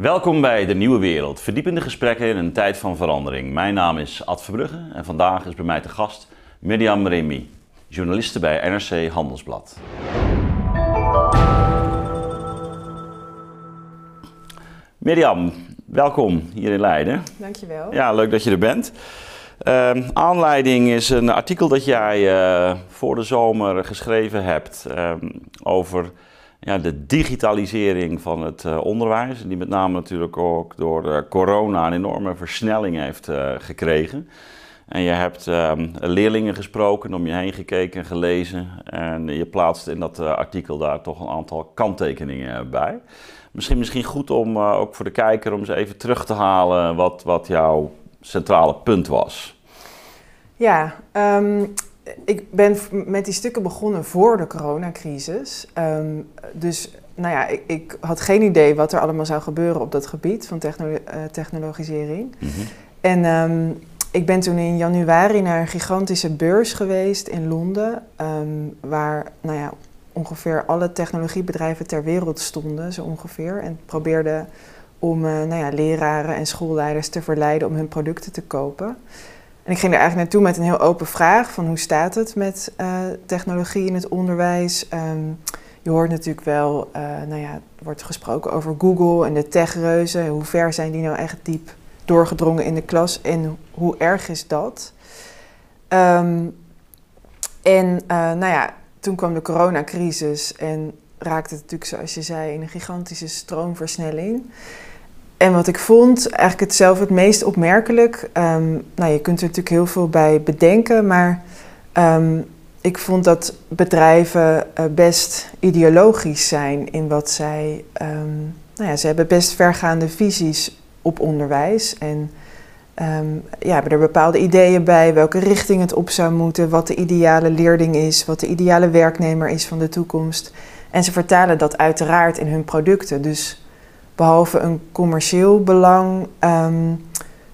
Welkom bij De Nieuwe Wereld, verdiepende gesprekken in een tijd van verandering. Mijn naam is Ad Verbrugge en vandaag is bij mij te gast Mirjam Remy, journaliste bij NRC Handelsblad. Mirjam, welkom hier in Leiden. Dankjewel. Ja, leuk dat je er bent. Uh, aanleiding is een artikel dat jij uh, voor de zomer geschreven hebt uh, over ja, de digitalisering van het uh, onderwijs. Die met name natuurlijk ook door corona een enorme versnelling heeft gekregen. En je hebt ehm, leerlingen gesproken, om je heen gekeken en gelezen. En je plaatst in dat artikel daar toch een aantal kanttekeningen bij. Misschien, misschien goed om ook voor de kijker om eens even terug te halen wat, wat jouw centrale punt was. Ja, um, ik ben met die stukken begonnen voor de coronacrisis. Um, dus nou ja, ik, ik, had geen idee wat er allemaal zou gebeuren op dat gebied van uh, technologisering. Mm -hmm. En um, ik ben toen in januari naar een gigantische beurs geweest in Londen, waar nou ja, ongeveer alle technologiebedrijven ter wereld stonden, zo ongeveer. En probeerden om uh, nou ja, leraren en schoolleiders te verleiden om hun producten te kopen. En ik ging er eigenlijk naartoe met een heel open vraag van hoe staat het met uh, technologie in het onderwijs. Um, je hoort natuurlijk wel, uh, nou ja, er wordt gesproken over Google en de techreuzen. Hoe ver zijn die nou echt diep doorgedrongen in de klas en hoe erg is dat? Um, en uh, nou ja, toen kwam de coronacrisis en raakte het natuurlijk, zoals je zei, in een gigantische stroomversnelling. En wat ik vond, eigenlijk het zelf het meest opmerkelijk. Um, nou, je kunt er natuurlijk heel veel bij bedenken, maar um, ik vond dat bedrijven uh, best ideologisch zijn in wat zij. Um, nou ja, ze hebben best vergaande visies op onderwijs. En ja, hebben er bepaalde ideeën bij welke richting het op zou moeten, wat de ideale leerling is, wat de ideale werknemer is van de toekomst. En ze vertalen dat uiteraard in hun producten. Dus behalve een commercieel belang, um,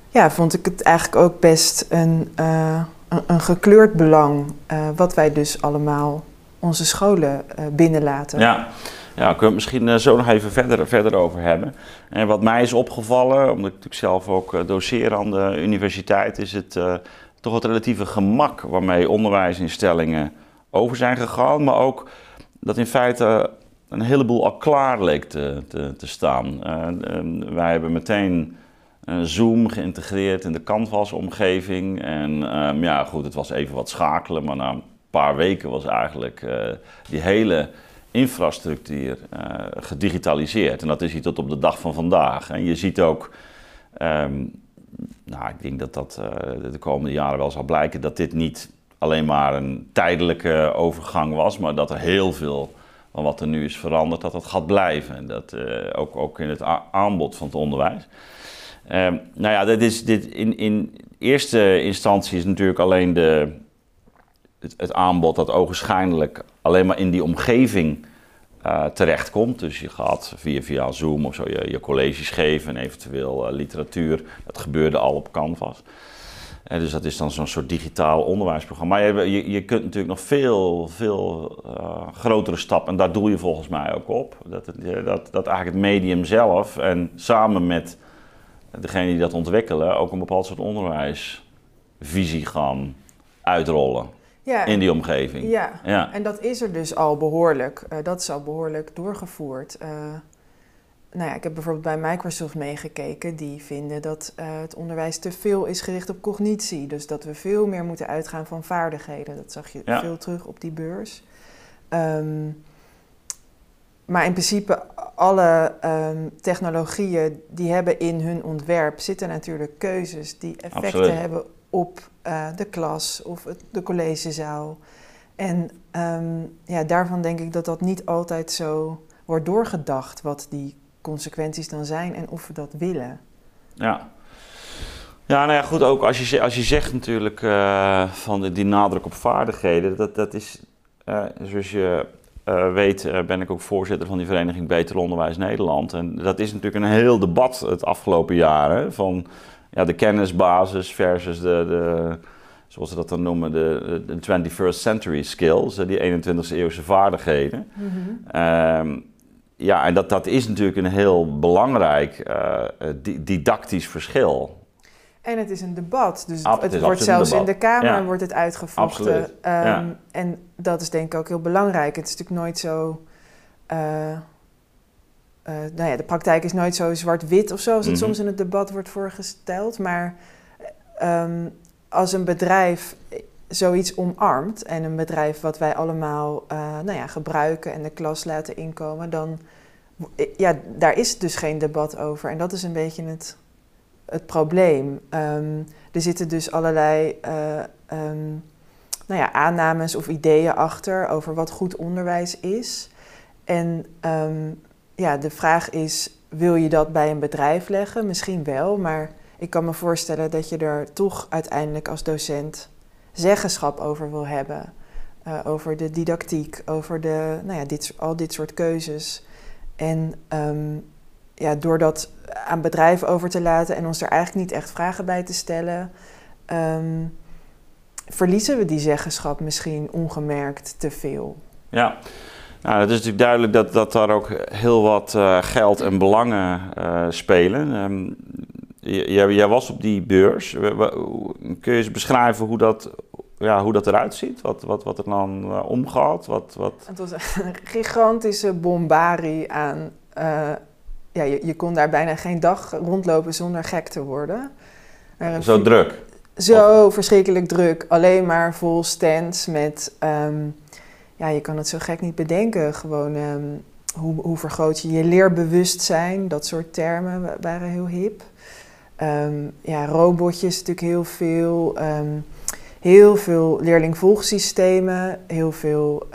ja, vond ik het eigenlijk ook best een, uh, een, gekleurd belang. Uh, wat wij dus allemaal onze scholen uh, binnenlaten. Ja. Ja, kunnen we misschien zo nog even verder, verder over hebben. En wat mij is opgevallen, omdat ik natuurlijk zelf ook doseer aan de universiteit, is het toch het relatieve gemak waarmee onderwijsinstellingen over zijn gegaan. Maar ook dat in feite een heleboel al klaar leek te, te, te staan. Uh, wij hebben meteen uh, Zoom geïntegreerd in de Canvas-omgeving. En um, ja, goed, het was even wat schakelen, maar na een paar weken was eigenlijk uh, die hele infrastructuur gedigitaliseerd. En dat is hier tot op de dag van vandaag. En je ziet ook, um, nou, ik denk dat dat de komende jaren wel zal blijken, dat dit niet alleen maar een tijdelijke overgang was, maar dat er heel veel van wat er nu is veranderd, dat dat gaat blijven. En dat uh, ook, ook in het aanbod van het onderwijs. Uh, nou ja, dat is dit in, in eerste instantie is natuurlijk alleen de, het, aanbod dat ogenschijnlijk alleen maar in die omgeving uh, terechtkomt. Dus je gaat via, via Zoom of zo je, je colleges geven en eventueel literatuur. Dat gebeurde al op Canvas. En dus dat is dan zo'n soort digitaal onderwijsprogramma. Maar je, je, je kunt natuurlijk nog veel, veel uh, grotere stappen, en daar doe je volgens mij ook op. Dat, het, dat, dat eigenlijk het medium zelf en samen met degene die dat ontwikkelen ook een bepaald soort onderwijsvisie gaan uitrollen. Ja, in die omgeving. Ja. ja, en dat is er dus al behoorlijk. Uh, dat is al behoorlijk doorgevoerd. Uh, nou ja, ik heb bijvoorbeeld bij Microsoft meegekeken. Die vinden dat uh, het onderwijs te veel is gericht op cognitie. Dus dat we veel meer moeten uitgaan van vaardigheden. Dat zag je ja. veel terug op die beurs. Um, maar in principe alle um, technologieën die hebben in hun ontwerp zitten natuurlijk keuzes die effecten Absoluut. hebben op uh, de klas of het, de collegezaal. En um, ja, daarvan denk ik dat dat niet altijd zo wordt doorgedacht wat die consequenties dan zijn en of we dat willen. Ja. Ja, nou ja, goed, ook als je, als je zegt natuurlijk uh, van die nadruk op vaardigheden, dat, dat is, uh, zoals je uh, weet, ben ik ook voorzitter van die vereniging Beter Onderwijs Nederland. En dat is natuurlijk een heel debat het afgelopen jaar, van ja, de kennisbasis versus de, de zoals ze dat dan noemen, de, de 21st century skills, die 21e eeuwse vaardigheden. Mm -hmm. um, ja, en dat, dat is natuurlijk een heel belangrijk didactisch verschil. En het is een debat. Dus het, het wordt zelfs in de Kamer wordt het uitgevochten. Um, En dat is denk ik ook heel belangrijk. Het is natuurlijk nooit zo. Uh, nou ja, de praktijk is nooit zo zwart-wit of zo, als het mhm. soms in het debat wordt voorgesteld. Maar um, als een bedrijf zoiets omarmt en een bedrijf wat wij allemaal uh, nou ja, gebruiken en de klas laten inkomen, dan ja, daar is dus geen debat over. En dat is een beetje het het probleem. Ehm, er zitten dus allerlei uh, um, nou ja, aannames of ideeën achter over wat goed onderwijs is. En um, ja, de vraag is, wil je dat bij een bedrijf leggen? Misschien wel, maar ik kan me voorstellen dat je er toch uiteindelijk als docent zeggenschap over wil hebben. Uh, over de didactiek, over de, nou ja, dit, al dit soort keuzes. En ja, door dat aan bedrijven over te laten en ons er eigenlijk niet echt vragen bij te stellen, ehm, verliezen we die zeggenschap misschien ongemerkt te veel. Ja. Nou, het is natuurlijk duidelijk dat, dat daar ook heel wat uh, geld en belangen uh, spelen. Um, jij, jij was op die beurs. Kun je eens beschrijven hoe dat, ja, hoe dat eruit ziet? Wat, wat, wat er dan uh, omgaat? Wat, wat... Het was een gigantische bombarie aan ja, je, je kon daar bijna geen dag rondlopen zonder gek te worden. Zo druk? Zo verschrikkelijk druk. Alleen maar vol stands met... Ehm, ja, je kan het zo gek niet bedenken. Gewoon ehm, hoe, hoe vergroot je je leerbewustzijn. Dat soort termen waren heel hip. Um, ja, robotjes natuurlijk heel veel. heel veel leerlingvolgsystemen. Heel veel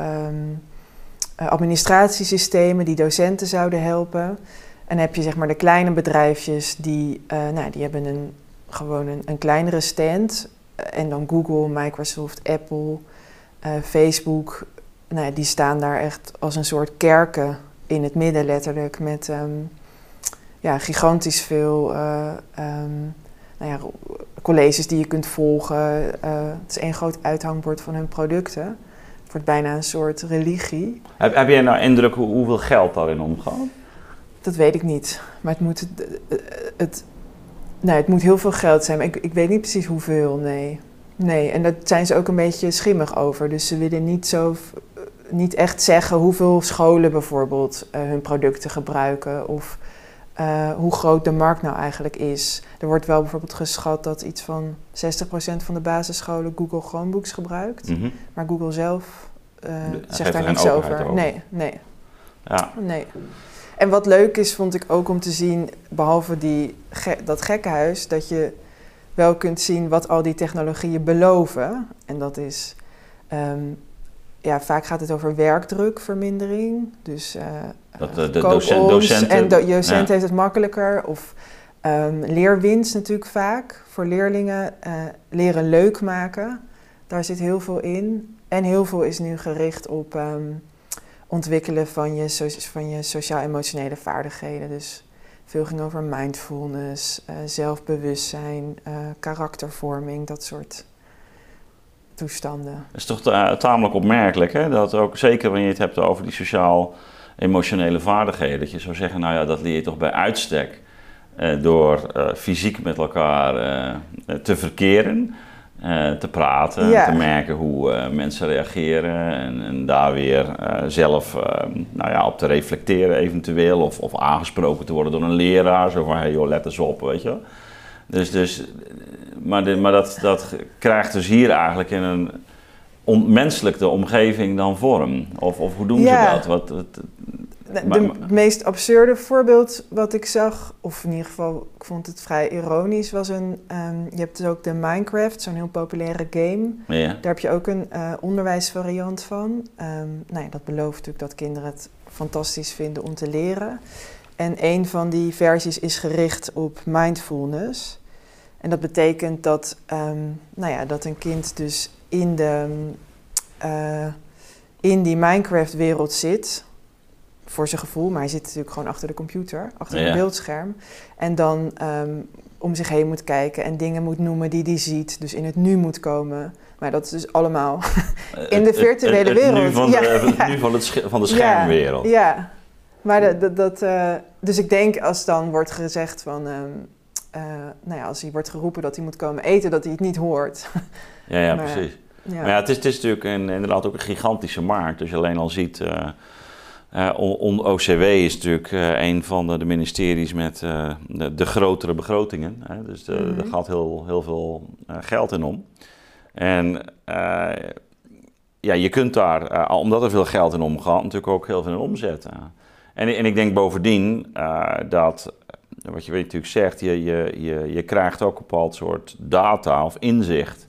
administratiesystemen die docenten zouden helpen. En heb je zeg maar de kleine bedrijfjes die, uh, nou, die hebben een, gewoon een, een kleinere stand. En dan Google, Microsoft, Apple, Facebook. Nou, die staan daar echt als een soort kerken in het midden letterlijk. Met ja, gigantisch veel uh, um, nou ja, colleges die je kunt volgen. het is één groot uithangbord van hun producten. Het wordt bijna een soort religie. Heb, heb jij nou indruk hoeveel geld daarin omgaat? Dat weet ik niet. Maar het moet, het, het, nou, het moet heel veel geld zijn. Maar ik, ik weet niet precies hoeveel, nee. Nee, en daar zijn ze ook een beetje schimmig over. Dus ze willen niet, zo, niet echt zeggen hoeveel scholen bijvoorbeeld uh, hun producten gebruiken. Of uh, hoe groot de markt nou eigenlijk is. Er wordt wel bijvoorbeeld geschat dat iets van 60% van de basisscholen Google Chromebooks gebruikt. Mm -hmm. Maar Google zelf uh, zegt daar niets over. over. Nee, nee. Ja. nee. En wat leuk is, vond ik ook om te zien, behalve die, dat gekkenhuis, dat je wel kunt zien wat al die technologieën beloven. En dat is, um, ja, vaak gaat het over werkdrukvermindering. Dus uh, dat de, de docent, docenten... En de docent heeft het makkelijker. Of um, leerwinst natuurlijk vaak voor leerlingen. Uh, leren leuk maken, daar zit heel veel in. En heel veel is nu gericht op... Um, ontwikkelen van je, van je sociaal-emotionele vaardigheden. Dus veel ging over mindfulness, uh, zelfbewustzijn, karaktervorming, dat soort toestanden. Dat is toch tamelijk opmerkelijk, hè? Dat ook zeker wanneer je het hebt over die sociaal-emotionele vaardigheden, dat je zou zeggen, nou ja, dat leer je toch bij uitstek uh, door fysiek met elkaar te verkeren. Uh, te praten, ja. te merken hoe uh, mensen reageren en, en daar weer uh, zelf nou ja, op te reflecteren eventueel of, of aangesproken te worden door een leraar, zo van hey joh, let eens op, weet je Dus, dus maar, de, maar dat, dat krijgt dus hier eigenlijk in een onmenselijke omgeving dan vorm. Of, of hoe doen ze dat? Wat, wat, het meest absurde voorbeeld wat ik zag, of in ieder geval, ik vond het vrij ironisch, was een. Um, je hebt dus ook de Minecraft, zo'n heel populaire game. Ja. Daar heb je ook een uh, onderwijsvariant van. Um, nou ja, dat belooft natuurlijk dat kinderen het fantastisch vinden om te leren. En een van die versies is gericht op mindfulness. En dat betekent dat, um, nou ja, dat een kind dus in, de, uh, in die Minecraft-wereld zit voor zijn gevoel, maar hij zit natuurlijk gewoon achter de computer, achter ja. een beeldscherm. En dan um, om zich heen moet kijken en dingen moet noemen die hij ziet, dus in het nu moet komen. Maar dat is dus allemaal in de virtuele wereld. Het, nu van de, ja, nu van, het van de schermwereld. Ja, Maar dat, dat, dat, eh, dus ik denk als dan wordt gezegd van, ehm, eh, nou ja, als hij wordt geroepen dat hij moet komen eten, dat hij het niet hoort. Ja, ja Maar- precies. ja. Maar ja, het is, het is natuurlijk een, inderdaad ook een gigantische markt. Als je alleen al ziet, eh eh, on- on- OCW is natuurlijk eh, een van de, de ministeries met eh, de, de grotere begrotingen. Hè? Dus de, Mhm. er gaat heel, heel veel eh, geld in om. En eh, ja, je kunt daar, eh, omdat er veel geld in omgaat, natuurlijk ook heel veel in omzetten. En, en ik denk bovendien eh, dat, eh, wat je natuurlijk zegt, je, je, je, je krijgt ook een bepaald soort data of inzicht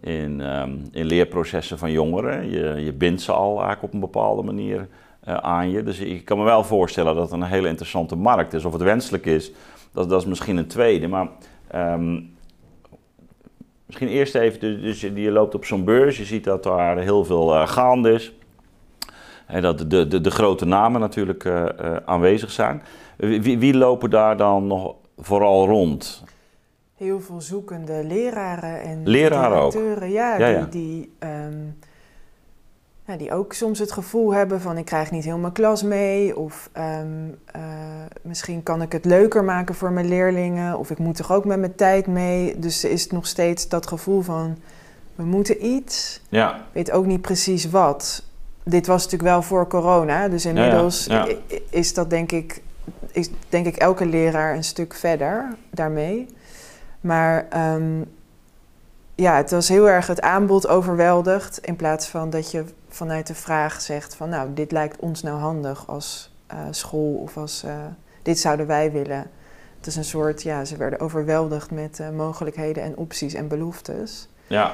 in, ehm, in leerprocessen van jongeren. Je, je bindt ze al eigenlijk op een bepaalde manier eh, aan je. Dus ik kan me wel voorstellen dat het een hele interessante markt is. Of het wenselijk is, dat, dat is misschien een tweede. Maar ehm, misschien eerst even, dus, dus je, je loopt op zo'n beurs, je ziet dat daar heel veel eh, gaande is. En dat de, de, de grote namen natuurlijk eh, eh, aanwezig zijn. Wie, wie lopen daar dan nog vooral rond? Heel veel zoekende leraren en Leraren ook? directeuren, Ja, Ja, die, ja. Die, ehm, ja, die ook soms het gevoel hebben van ik krijg niet heel mijn klas mee. Of ehm, eh, misschien kan ik het leuker maken voor mijn leerlingen. Of ik moet toch ook met mijn tijd mee. Dus er is nog steeds dat gevoel van we moeten iets. Ja, weet ook niet precies wat. Dit was natuurlijk wel voor corona, dus inmiddels ja. is dat denk ik, is denk ik elke leraar een stuk verder daarmee. Maar ehm, ja, het was heel erg het aanbod overweldigd in plaats van dat je vanuit de vraag zegt van nou, dit lijkt ons nou handig als eh, school of als eh, dit zouden wij willen. Het is een soort, ja, ze werden overweldigd met eh, mogelijkheden en opties en beloftes. ja.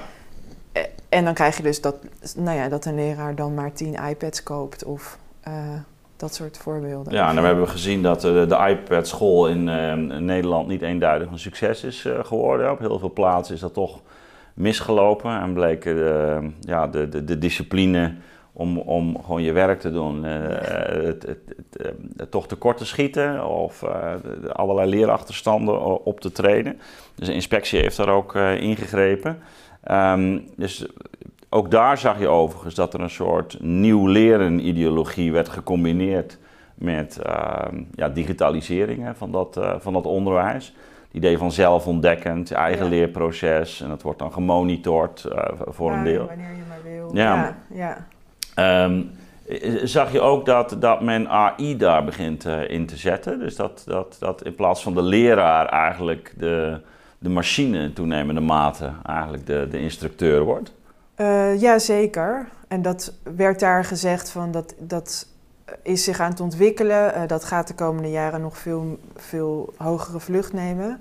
Eh, En dan krijg je dus dat, nou ja, dat een leraar dan maar tien iPads koopt of eh, dat soort voorbeelden. Ja, en dan hebben we gezien dat eh, de, de iPad-school in Nederland niet eenduidig een succes is geworden. Op heel veel plaatsen is dat toch misgelopen en bleek eh, ja, de, de, de discipline om, om gewoon je werk te doen, eh, het, het, toch tekort te schieten of de- de allerlei leerachterstanden op te treden. Dus de inspectie heeft daar ook ingegrepen. Ehm, dus ook daar zag je overigens dat er een soort nieuw leren ideologie werd gecombineerd met ehm, ja, digitalisering hè, van, dat, eh, van dat onderwijs. Het idee van zelfontdekkend, eigen Ja. leerproces en dat wordt dan gemonitord eh, voor een deel. Wanneer je maar wil. Ja. Ja. Ehm, eh, zag je ook dat, dat men AI daar begint eh, in te zetten? Dus dat, dat, dat in plaats van de leraar eigenlijk de, de machine in toenemende mate eigenlijk de, de instructeur wordt? Eh, ja, zeker. En dat werd daar gezegd van dat, dat is zich aan het ontwikkelen. Eh, dat gaat de komende jaren nog veel, veel hogere vlucht nemen.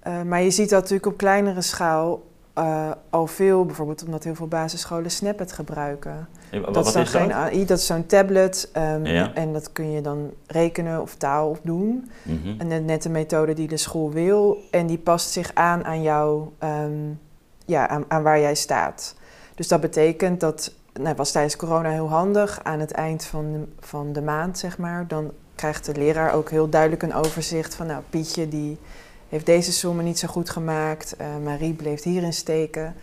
Eh, maar je ziet dat natuurlijk op kleinere schaal eh, al veel, bijvoorbeeld omdat heel veel basisscholen Snapchat gebruiken. Dat wat is dan is dat? geen AI, dat is zo'n tablet. ehm, Ja. En dat kun je dan rekenen of taal op doen. Mhm. En net- net de methode die de school wil. En die past zich aan aan jou, ehm, ja, aan, aan waar jij staat. Dus dat betekent dat, nou, was tijdens corona heel handig. Aan het eind van de, van de maand, zeg maar, dan krijgt de leraar ook heel duidelijk een overzicht van, nou, Pietje die heeft deze sommen niet zo goed gemaakt. eh, Marie bleef hierin steken.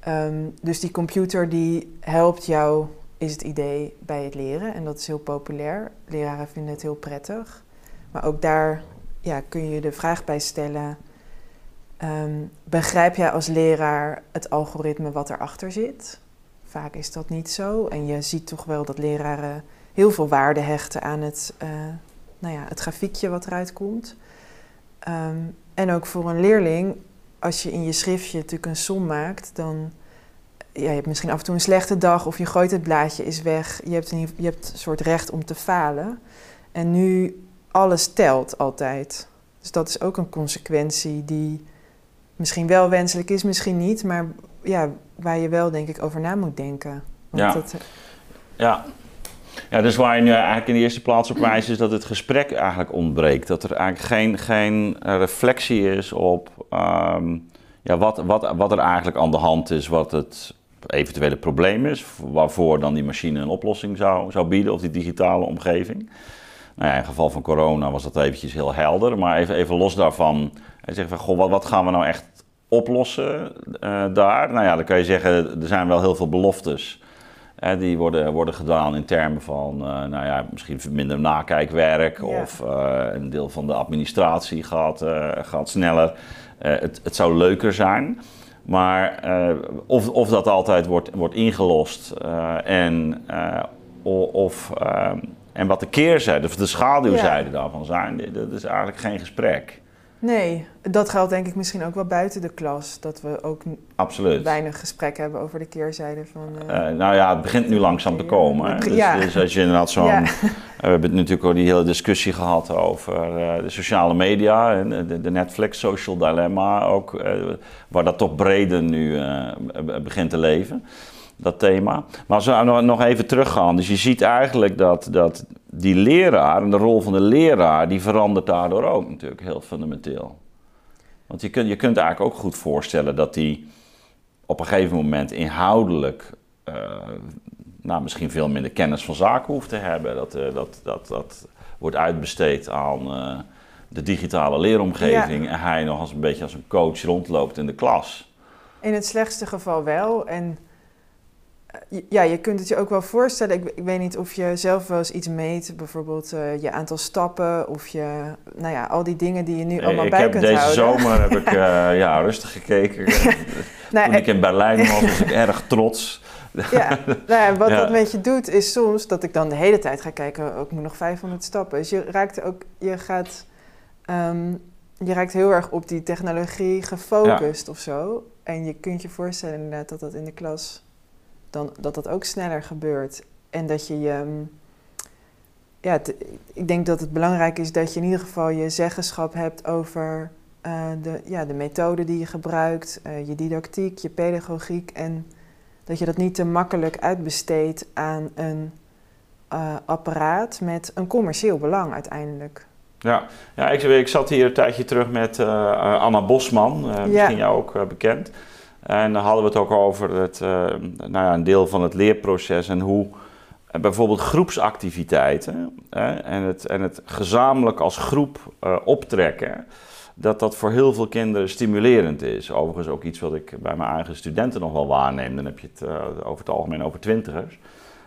Ehm, dus die computer die helpt jou, is het idee, bij het leren. En dat is heel populair. Leraren vinden het heel prettig. Maar ook daar ja, kun je de vraag bij stellen: ehm, begrijp jij als leraar het algoritme wat erachter zit? Vaak is dat niet zo. En je ziet toch wel dat leraren heel veel waarde hechten aan het, eh, nou ja, het grafiekje wat eruit komt. Ehm, en ook voor een leerling, als je in je schriftje natuurlijk een som maakt, dan ja, je hebt misschien af en toe een slechte dag of je gooit het blaadje is weg. Je hebt een, je hebt een soort recht om te falen. En nu alles telt altijd. Dus dat is ook een consequentie die misschien wel wenselijk is, misschien niet, maar ja, waar je wel denk ik over na moet denken. Want Ja. Ja. Ja, dus waar je nu eigenlijk in de eerste plaats op wijst, is dat het gesprek eigenlijk ontbreekt. Dat er eigenlijk geen, geen eh, reflectie is op ehm, ja, wat, wat, wat er eigenlijk aan de hand is, wat het eventuele probleem is, waarvoor dan die machine een oplossing zou, zou bieden, of die digitale omgeving. Nou ja, in het geval van corona was dat eventjes heel helder, maar even, even los daarvan, hij zegt van, goh, wat, wat gaan we nou echt oplossen eh, daar? Nou ja, dan kan je zeggen, er zijn wel heel veel beloftes. Die worden, worden gedaan in termen van, nou ja, misschien minder nakijkwerk of een deel van de administratie gaat, gaat sneller. het, het zou leuker zijn. Maar of, of dat altijd wordt, wordt ingelost en, of, en wat de keerzijde of de schaduwzijde daarvan zijn, dat is eigenlijk geen gesprek. Nee, dat geldt denk ik misschien ook wel buiten de klas. Dat we ook Absoluut. weinig gesprek hebben over de keerzijde van... Uh, nou ja, het begint nu langzaam te komen. Dus, ja. dus, als je inderdaad zo'n... Ja. we hebben natuurlijk ook die hele discussie gehad over de sociale media en de, de, Netflix social dilemma ook, waar dat toch breder nu begint te leven dat thema. Maar als we nog even teruggaan, dus je ziet eigenlijk dat, dat die leraar en de rol van de leraar, die verandert daardoor ook natuurlijk heel fundamenteel. Want je kunt, je kunt eigenlijk ook goed voorstellen dat die op een gegeven moment inhoudelijk uh, nou, misschien veel minder kennis van zaken hoeft te hebben. Dat, uh, dat, dat, dat wordt uitbesteed aan uh, de digitale leeromgeving en hij nog als een beetje als een coach rondloopt in de klas. In het slechtste geval wel. En ja, je kunt het je ook wel voorstellen. Ik, ik, weet niet of je zelf wel eens iets meet, bijvoorbeeld uh, je aantal stappen of je, nou ja, al die dingen die je nu allemaal bij kunt houden. Deze zomer heb ik uh, ja, rustig gekeken. nou, Toen ik in Berlijn was, was ik erg trots. ja, nou ja, wat dat met je doet is soms dat ik dan de hele tijd ga kijken, oh, moet nog 500 stappen. Dus je raakt ook, je gaat, um, je raakt heel erg op die technologie gefocust ja. of zo. En je kunt je voorstellen inderdaad dat dat in de klas dan dat dat ook sneller gebeurt. En dat je je. Mm, ja, ik denk dat het belangrijk is dat je in ieder geval je zeggenschap hebt over uh, de, ja, de methode die je gebruikt, uh, je didactiek, je pedagogiek. En dat je dat niet te makkelijk uitbesteedt aan een uh, apparaat met een commercieel belang uiteindelijk. Ja, ja ik, ik zat hier een tijdje terug met Anna Bosman, misschien ja. jou ook bekend. En dan hadden we het ook over het, uh, nou ja, een deel van het leerproces en hoe uh, bijvoorbeeld groepsactiviteiten en, het, en het gezamenlijk als groep eh, optrekken, dat dat voor heel veel kinderen stimulerend is. Overigens ook iets wat ik bij mijn eigen studenten nog wel waarneem. Dan heb je het over het algemeen over twintigers.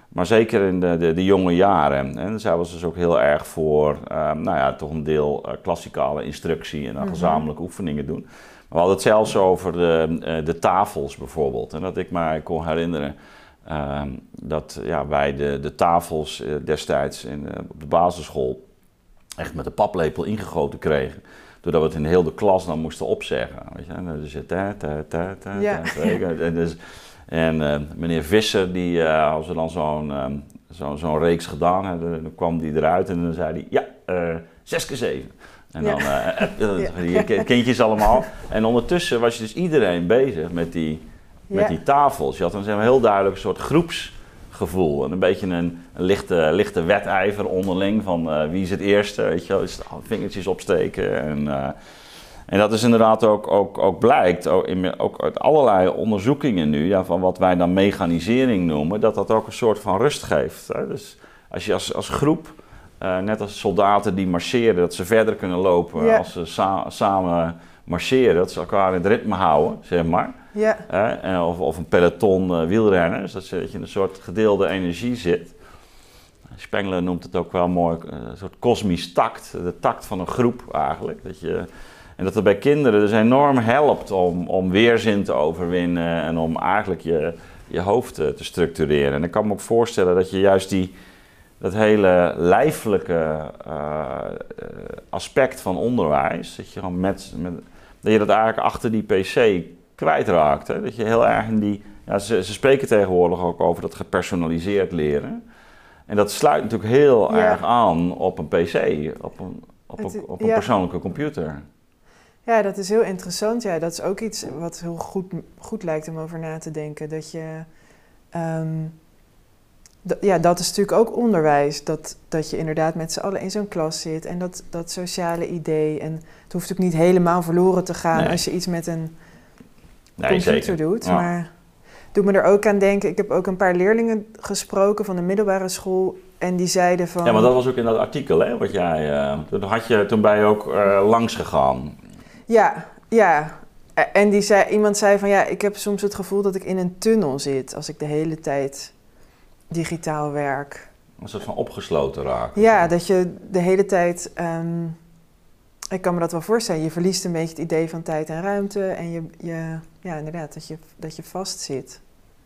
Maar zeker in de, de, de jonge jaren. En zij was dus ook heel erg voor, nou ja, toch een deel klassikale instructie en dan mm gezamenlijke oefeningen doen. We hadden het zelfs over de, eh, de tafels bijvoorbeeld. En dat ik mij kon herinneren ehm, dat ja, wij de, de tafels eh, destijds in, eh, op de basisschool echt met de paplepel ingegoten kregen. Doordat we het in heel de klas dan moesten opzeggen. Weet je? Dus, ta, ta, ta, ta, ja. En, dus, en meneer Visser, die, als we dan zo'n zo'n zo'n reeks gedaan hadden, dan kwam die eruit en dan zei hij, ja, zes keer zeven. En dan uh, die kindjes allemaal. En ondertussen was je dus iedereen bezig met die, met die tafels. Je had dan zeg maar, heel duidelijk een soort groepsgevoel. En een beetje een, een lichte, lichte wedijver onderling van uh, wie is het eerste. Weet je wel, dus vingertjes opsteken. En, uh, en dat is inderdaad ook, ook, ook blijkt, ook, in, ook uit allerlei onderzoekingen nu, ja, van wat wij dan mechanisering noemen, dat dat ook een soort van rust geeft. Hè? Dus als je als, als groep uh, net als soldaten die marcheren, dat ze verder kunnen lopen ja. als ze sa samen marcheren, dat ze elkaar in het ritme houden, zeg maar. Ja. Uh, of, of, een peloton uh, wielrenners, dat, je in een soort gedeelde energie zit. Spengler noemt het ook wel mooi, een soort kosmisch tact, de tact van een groep eigenlijk. Dat je, en dat het bij kinderen dus enorm helpt om, om weerzin te overwinnen en om eigenlijk je, je hoofd te structureren. En ik kan me ook voorstellen dat je juist die dat hele lijfelijke uh, aspect van onderwijs, dat je, gewoon met, met, dat je dat eigenlijk achter die pc kwijtraakt. Hè? Dat je heel erg in die. Ja, ze, ze spreken tegenwoordig ook over dat gepersonaliseerd leren. En dat sluit natuurlijk heel erg aan op een PC, op een, op een, op een persoonlijke computer. Ja, dat is heel interessant. Ja, dat is ook iets wat heel goed, goed lijkt om over na te denken. Dat je. Um, ja, dat is natuurlijk ook onderwijs. Dat, dat je inderdaad met z'n allen in zo'n klas zit. En dat, dat sociale idee. En het hoeft ook niet helemaal verloren te gaan als je iets met een nee, computer zeker. doet. Ja. Maar doe me er ook aan denken. Ik heb ook een paar leerlingen gesproken van de middelbare school. En die zeiden van... Ja, maar dat was ook in dat artikel, hè? Wat jij... Uh, toen, had je, toen ben je ook uh, langs gegaan. Ja, ja. En die zei, iemand zei van... Ja, ik heb soms het gevoel dat ik in een tunnel zit. Als ik de hele tijd digitaal werk. Een soort van opgesloten raken. Ja, dat je de hele tijd. ehm, ik kan me dat wel voorstellen. Je verliest een beetje het idee van tijd en ruimte. En je, je ja, inderdaad, dat je, dat je vastzit.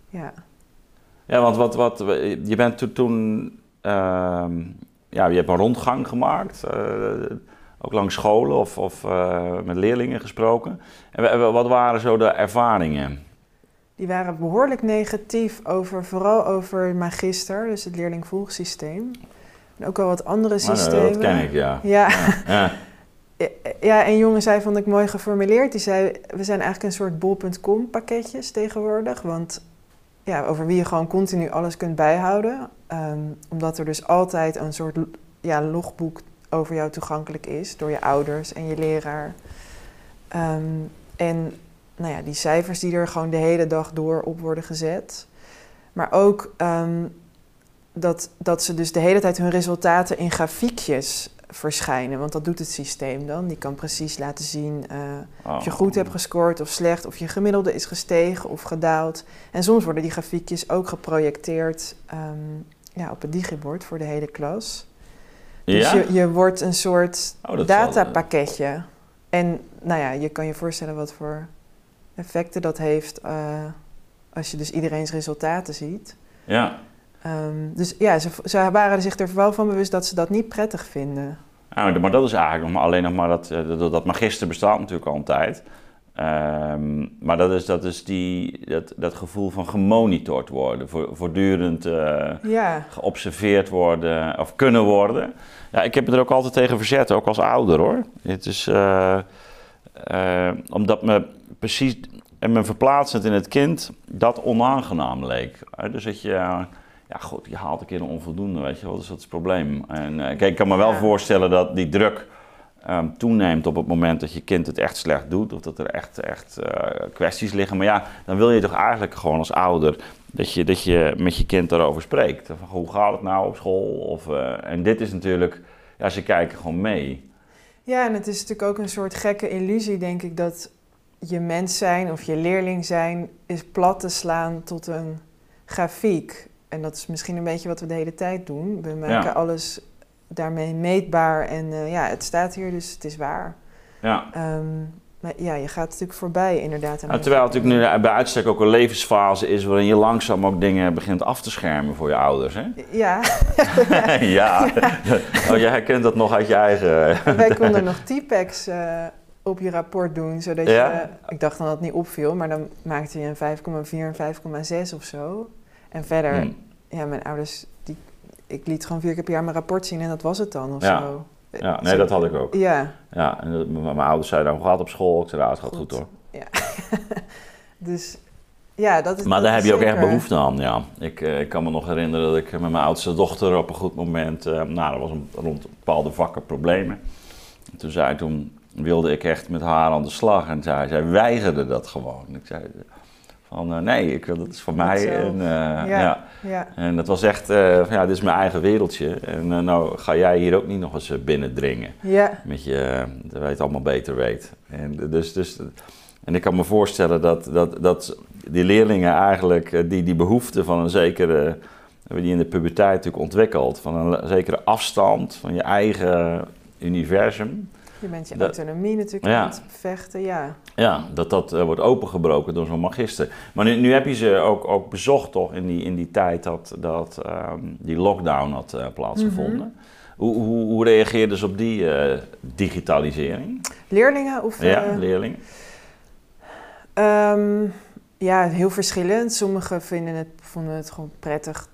Ja. Ja, want wat, wat, je bent toen, toen ehm, ja, je hebt een rondgang gemaakt, eh, ook langs scholen of, of eh, met leerlingen gesproken. En wa- wat waren zo de ervaringen? Die waren behoorlijk negatief over, vooral over magister, dus het leerlingvolgsysteem. En ook al wat andere Nou, systemen. dat ken ik, ja. Ja. Ja, Ja, een jongen zei, vond ik mooi geformuleerd. Die zei, we zijn eigenlijk een soort bol.com pakketjes tegenwoordig. Want ja, over wie je gewoon continu alles kunt bijhouden. Ehm, omdat er dus altijd een soort ja, logboek over jou toegankelijk is. Door je ouders en je leraar. Ehm, en nou ja, die cijfers die er gewoon de hele dag door op worden gezet. Maar ook ehm, dat, dat ze dus de hele tijd hun resultaten in grafiekjes verschijnen. Want dat doet het systeem dan. Die kan precies laten zien eh, of je Oh. goed hebt gescoord of slecht. Of je gemiddelde is gestegen of gedaald. En soms worden die grafiekjes ook geprojecteerd ehm, ja, op het digibord voor de hele klas. Dus Ja? je, je wordt een soort Oh, zal- datapakketje. En nou ja, je kan je voorstellen wat voor effecten dat heeft eh, als je dus iedereen's resultaten ziet. Ja. Ehm, dus ja, ze, ze waren zich er wel van bewust dat ze dat niet prettig vinden. Nou, maar dat is eigenlijk nog maar alleen nog maar dat, eh, dat, dat magister bestaat natuurlijk al een tijd. Ehm, maar dat is, dat, is die, dat, dat gevoel van gemonitord worden, voor, voortdurend eh, Ja, geobserveerd worden of kunnen worden. Ja, ik heb me er ook altijd tegen verzet, ook als ouder hoor. Het is omdat me precies en me verplaatsend in het kind dat onaangenaam leek. Dus dat je, ja goed, je haalt een keer een onvoldoende, weet je wel, dus dat is het probleem. En eh, kijk, ik kan me wel Ja. voorstellen dat die druk ehm, toeneemt op het moment dat je kind het echt slecht doet of dat er echt, echt eh, kwesties liggen. Maar ja, dan wil je toch eigenlijk gewoon als ouder dat je, dat je met je kind daarover spreekt. Van, hoe gaat het nou op school? Of, eh, en dit is natuurlijk, ja, ze kijken gewoon mee. Ja, en het is natuurlijk ook een soort gekke illusie, denk ik, dat je mens zijn of je leerling zijn is plat te slaan tot een grafiek. En dat is misschien een beetje wat we de hele tijd doen. We maken Ja. alles daarmee meetbaar en eh, ja, het staat hier, dus het is waar. Ja. Ehm, maar ja, je gaat natuurlijk voorbij inderdaad. aan terwijl het natuurlijk nu bij uitstek ook een levensfase is waarin je langzaam ook dingen begint af te schermen voor je ouders. Hè? Ja, ja, oh, jij herkent dat nog uit je eigen. wij konden nog T-Pex eh, op je rapport doen, zodat Ja? je... Ik dacht dan dat het niet opviel, maar dan maakte je een 5,4 en 5,6 of zo. En verder, Hmm. ja, mijn ouders, die, ik liet gewoon vier keer per jaar mijn rapport zien en dat was het dan of Ja. zo. Ja, Zo- nee, dat had ik ook. Ja, Ja, en dat- mijn ouders zeiden, hoe gaat het op school? Ik zei, het gaat Goed. goed hoor. dus ja, dat is Maar dat daar heb je ook echt behoefte aan, ja. Ik, eh, ik kan me nog herinneren dat ik met mijn oudste dochter op een goed moment... eh, nou, er was een, rond bepaalde vakken problemen. En toen zei toen wilde ik echt met haar aan de slag. En zij, zij weigerde dat gewoon. Ik zei van, eh, nee, ik, wil- dat is voor mij. En, eh, Ja. ja. Ja, en dat was echt, eh, van, ja, dit is mijn eigen wereldje. En nou ga jij hier ook niet nog eens binnendringen. ja, Met je, dat weet allemaal beter weet. En, dus, dus, en ik kan me voorstellen dat, dat, dat die leerlingen eigenlijk die, die behoefte van een zekere, hebben die in de puberteit natuurlijk ontwikkeld, van een zekere afstand van je eigen universum. Je bent je Dat- autonomie natuurlijk Ja. aan het vechten, ja. Ja, dat dat eh, wordt opengebroken door zo'n magister. Maar nu, nu heb je ze ook, ook bezocht toch in die, in die tijd dat, dat ehm, die lockdown had eh, plaatsgevonden. Hoe, hoe, hoe reageerden ze op die eh, digitalisering? Leerlingen of... ja, leerlingen? Ehm, ja, heel verschillend. Sommigen vinden het, vonden het gewoon prettig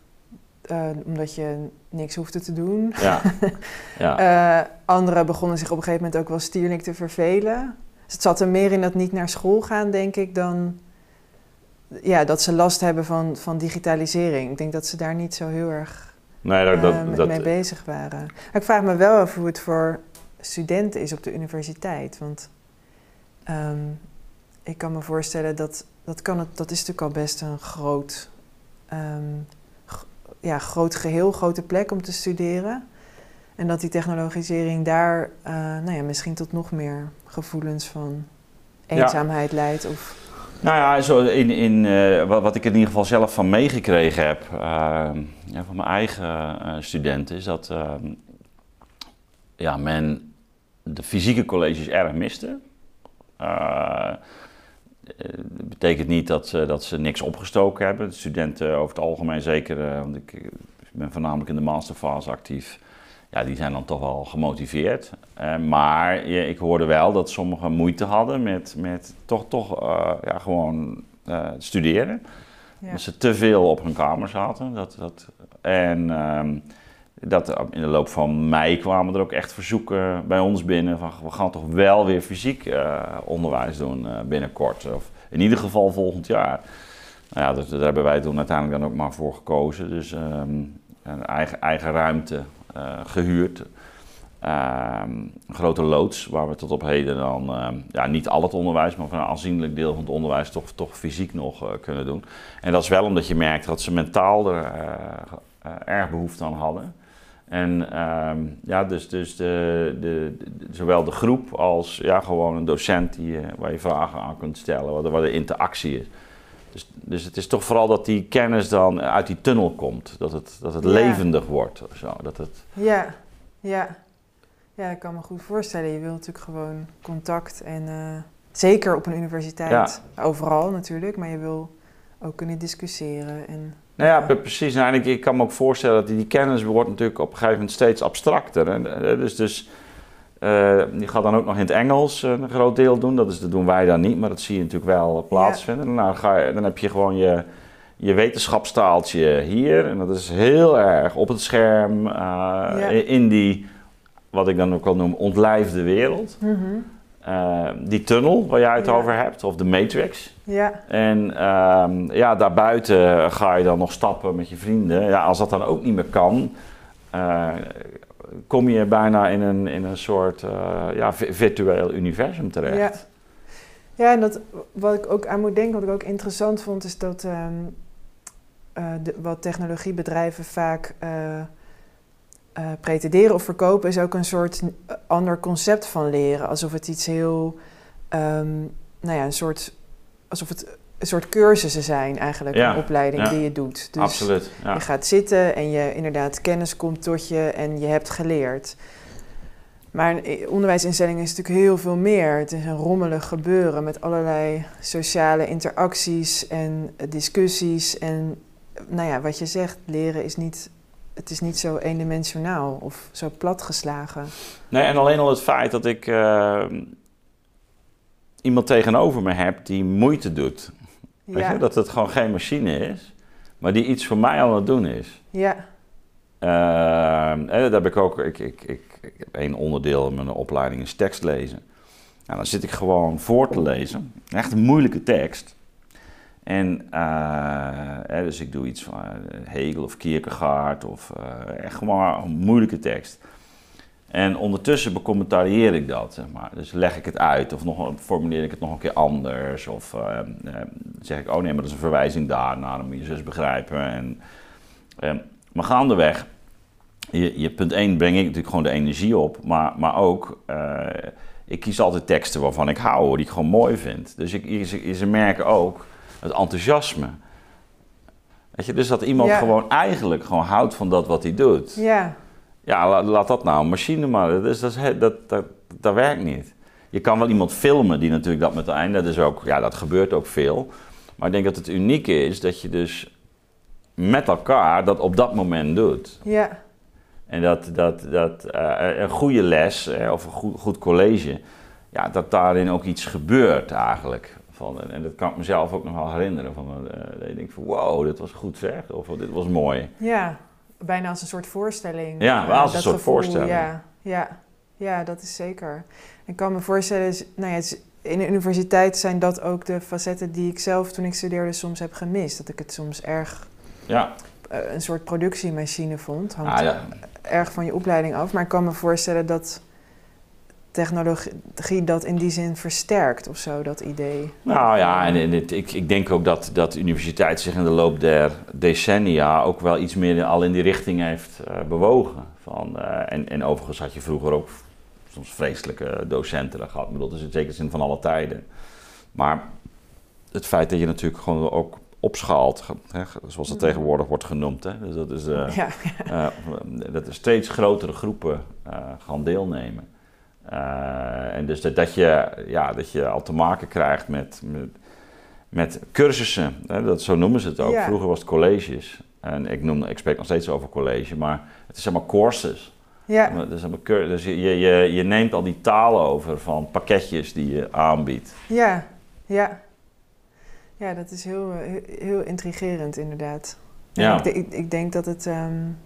eh, omdat je niks hoefde te doen. Ja. ja. Eh, anderen begonnen zich op een gegeven moment ook wel stierlijk te vervelen. Dus het zat er meer in dat niet naar school gaan, denk ik, dan ja, dat ze last hebben van, van digitalisering. Ik denk dat ze daar niet zo heel erg nee, dat, dat, eh, mee- dat- mee bezig waren. Maar ik vraag me wel af hoe het voor studenten is op de universiteit. Want ehm, ik kan me voorstellen dat dat, kan het, dat is natuurlijk al best een groot, ehm, ja, groot geheel, grote plek om te studeren. En dat die technologisering daar eh, nou ja, misschien tot nog meer gevoelens van Ja. eenzaamheid leidt. Of, Nou ja, zo in, in, uh, wat, wat, ik in ieder geval zelf van meegekregen heb, uh, ja, van mijn eigen studenten, is dat ja, men de fysieke colleges erg miste. Dat betekent niet dat, dat ze niks opgestoken hebben. De studenten over het algemeen zeker, want ik, ben voornamelijk in de masterfase actief ja, die zijn dan toch wel gemotiveerd. Uh, maar ik hoorde wel dat sommigen moeite hadden met, met toch, toch uh, ja, gewoon uh, studeren. Ja. Dat ze te veel op hun kamer zaten. Dat, dat, en ehm, dat in de loop van mei kwamen er ook echt verzoeken bij ons binnen van we gaan toch wel weer fysiek onderwijs doen binnenkort. Of in ieder geval volgend jaar. Nou ja, daar hebben wij toen uiteindelijk dan ook maar voor gekozen. Dus um, een eigen, eigen ruimte gehuurd. Ehm, een grote loods waar we tot op heden dan ehm, ja, niet al het onderwijs, maar van een aanzienlijk deel van het onderwijs toch, toch fysiek nog kunnen doen. En dat is wel omdat je merkt dat ze mentaal er erg behoefte aan hadden. En ehm, ja, dus, dus de, de, zowel de groep als ja, gewoon een docent die, waar je vragen aan kunt stellen, waar de, waar de interactie is. Dus, dus het is toch vooral dat die kennis dan uit die tunnel komt. Dat het, dat het levendig wordt. Zo, dat het... Ja, ja. Ja, ik kan me goed voorstellen. Je wil natuurlijk gewoon contact en uh, zeker op een universiteit, overal natuurlijk, maar je wil ook kunnen discussiëren. En, nou ja, precies. Nou, en ik, ik, kan me ook voorstellen dat die, die kennis wordt natuurlijk op een gegeven moment steeds abstracter. En, eh, dus, dus uh, die gaat dan ook nog in het Engels een groot deel doen. Dat, is, dat doen wij dan niet, maar dat zie je natuurlijk wel plaatsvinden. Ja. Dan, ga je, dan heb je gewoon je, je wetenschapstaaltje hier. En dat is heel erg op het scherm, uh, ja. in die, wat ik dan ook wel noem, ontlijfde wereld. Mm -hmm. die tunnel waar jij het ja. over hebt, of de matrix. Ja. En ehm, ja, daarbuiten ga je dan nog stappen met je vrienden. Ja, als dat dan ook niet meer kan, kom je bijna in een, in een soort uh, ja, virtueel universum terecht. Ja. ja, en dat, wat ik ook aan moet denken, wat ik ook interessant vond, is dat um, uh, de, wat technologiebedrijven vaak pretenderen of verkopen, is ook een soort ander concept van leren. Alsof het iets heel, um, nou ja, een soort, alsof het een soort cursussen zijn eigenlijk, ja, een opleiding ja, die je doet. Dus absoluut. Ja. je gaat zitten en je inderdaad kennis komt tot je en je hebt geleerd. Maar een onderwijsinstelling is natuurlijk heel veel meer. Het is een rommelig gebeuren met allerlei sociale interacties en discussies. En nou ja, wat je zegt, leren is niet, het is niet zo eendimensionaal of zo platgeslagen. Nee, en alleen al het feit dat ik uh, iemand tegenover me heb die moeite doet Weet je, dat het gewoon geen machine is, maar die iets voor mij aan het doen is. Ja. Uh, en dat heb ik ook. Ik, ik, ik, ik heb één onderdeel in mijn opleiding is tekst lezen. Nou, dan zit ik gewoon voor te lezen. Echt een moeilijke tekst. En uh, dus ik doe iets van Hegel of Kierkegaard of uh, echt gewoon een moeilijke tekst. En ondertussen becommentarieer ik dat, zeg maar. Dus leg ik het uit of nog, formuleer ik het nog een keer anders. Of uh, uh, zeg ik, oh nee, maar dat is een verwijzing daar. Nou, dan moet je zus begrijpen. En, uh, maar gaandeweg, je, je punt 1 breng ik natuurlijk gewoon de energie op. Maar, maar ook, ik kies altijd teksten waarvan ik hou, die ik gewoon mooi vind. Dus ik, ze, ze merken ook het enthousiasme. Weet je, dus dat iemand ja. gewoon eigenlijk gewoon houdt van dat wat hij doet. Ja. Ja, laat, dat nou een machine maar. Dat, is, dat, dat, dat, werkt niet. Je kan wel iemand filmen die natuurlijk dat met einde. Dat, is ook, ja, dat gebeurt ook veel. Maar ik denk dat het unieke is dat je dus met elkaar dat op dat moment doet. Ja. En dat, dat, dat uh, een goede les uh, of een goed, goed, college, ja, dat daarin ook iets gebeurt eigenlijk. Van, en dat kan ik mezelf ook nog wel herinneren. Van, uh, dat je denkt van wow, dit was goed zeg, of dit was mooi. Ja, bijna als een soort voorstelling. Ja, wel als een soort gevoel, voorstelling. Ja, ja, ja, dat is zeker. Ik kan me voorstellen, nou ja, in de universiteit zijn dat ook de facetten die ik zelf toen ik studeerde soms heb gemist. Dat ik het soms erg ja. Uh, een soort productiemachine vond. Hangt ah, ja. erg van je opleiding af. Maar ik kan me voorstellen dat technologie dat in die zin versterkt of zo, dat idee? Nou ja, en, en het, ik, ik denk ook dat, dat de universiteit zich in de loop der decennia ook wel iets meer al in die richting heeft uh, bewogen. Van, uh, en, en overigens had je vroeger ook soms vreselijke docenten gehad. Ik bedoel, dat is in zekere zin van alle tijden. Maar het feit dat je natuurlijk gewoon ook opschaalt, hè, zoals dat tegenwoordig wordt genoemd. Hè. Dus dat is, uh, ja, ja. dat er steeds grotere groepen gaan deelnemen. En dus dat, dat, je, ja, dat je al te maken krijgt met, met, met cursussen. Hè, dat, zo noemen ze het ook. Vroeger was het colleges. En ik, noem, ik spreek nog steeds over college, maar het is maar courses. Ja. Dus, dus je, je, je neemt al die talen over van pakketjes die je aanbiedt. Ja, ja. Ja, dat is heel, heel intrigerend inderdaad. Ja. Ik, ik, ik, denk dat het, um,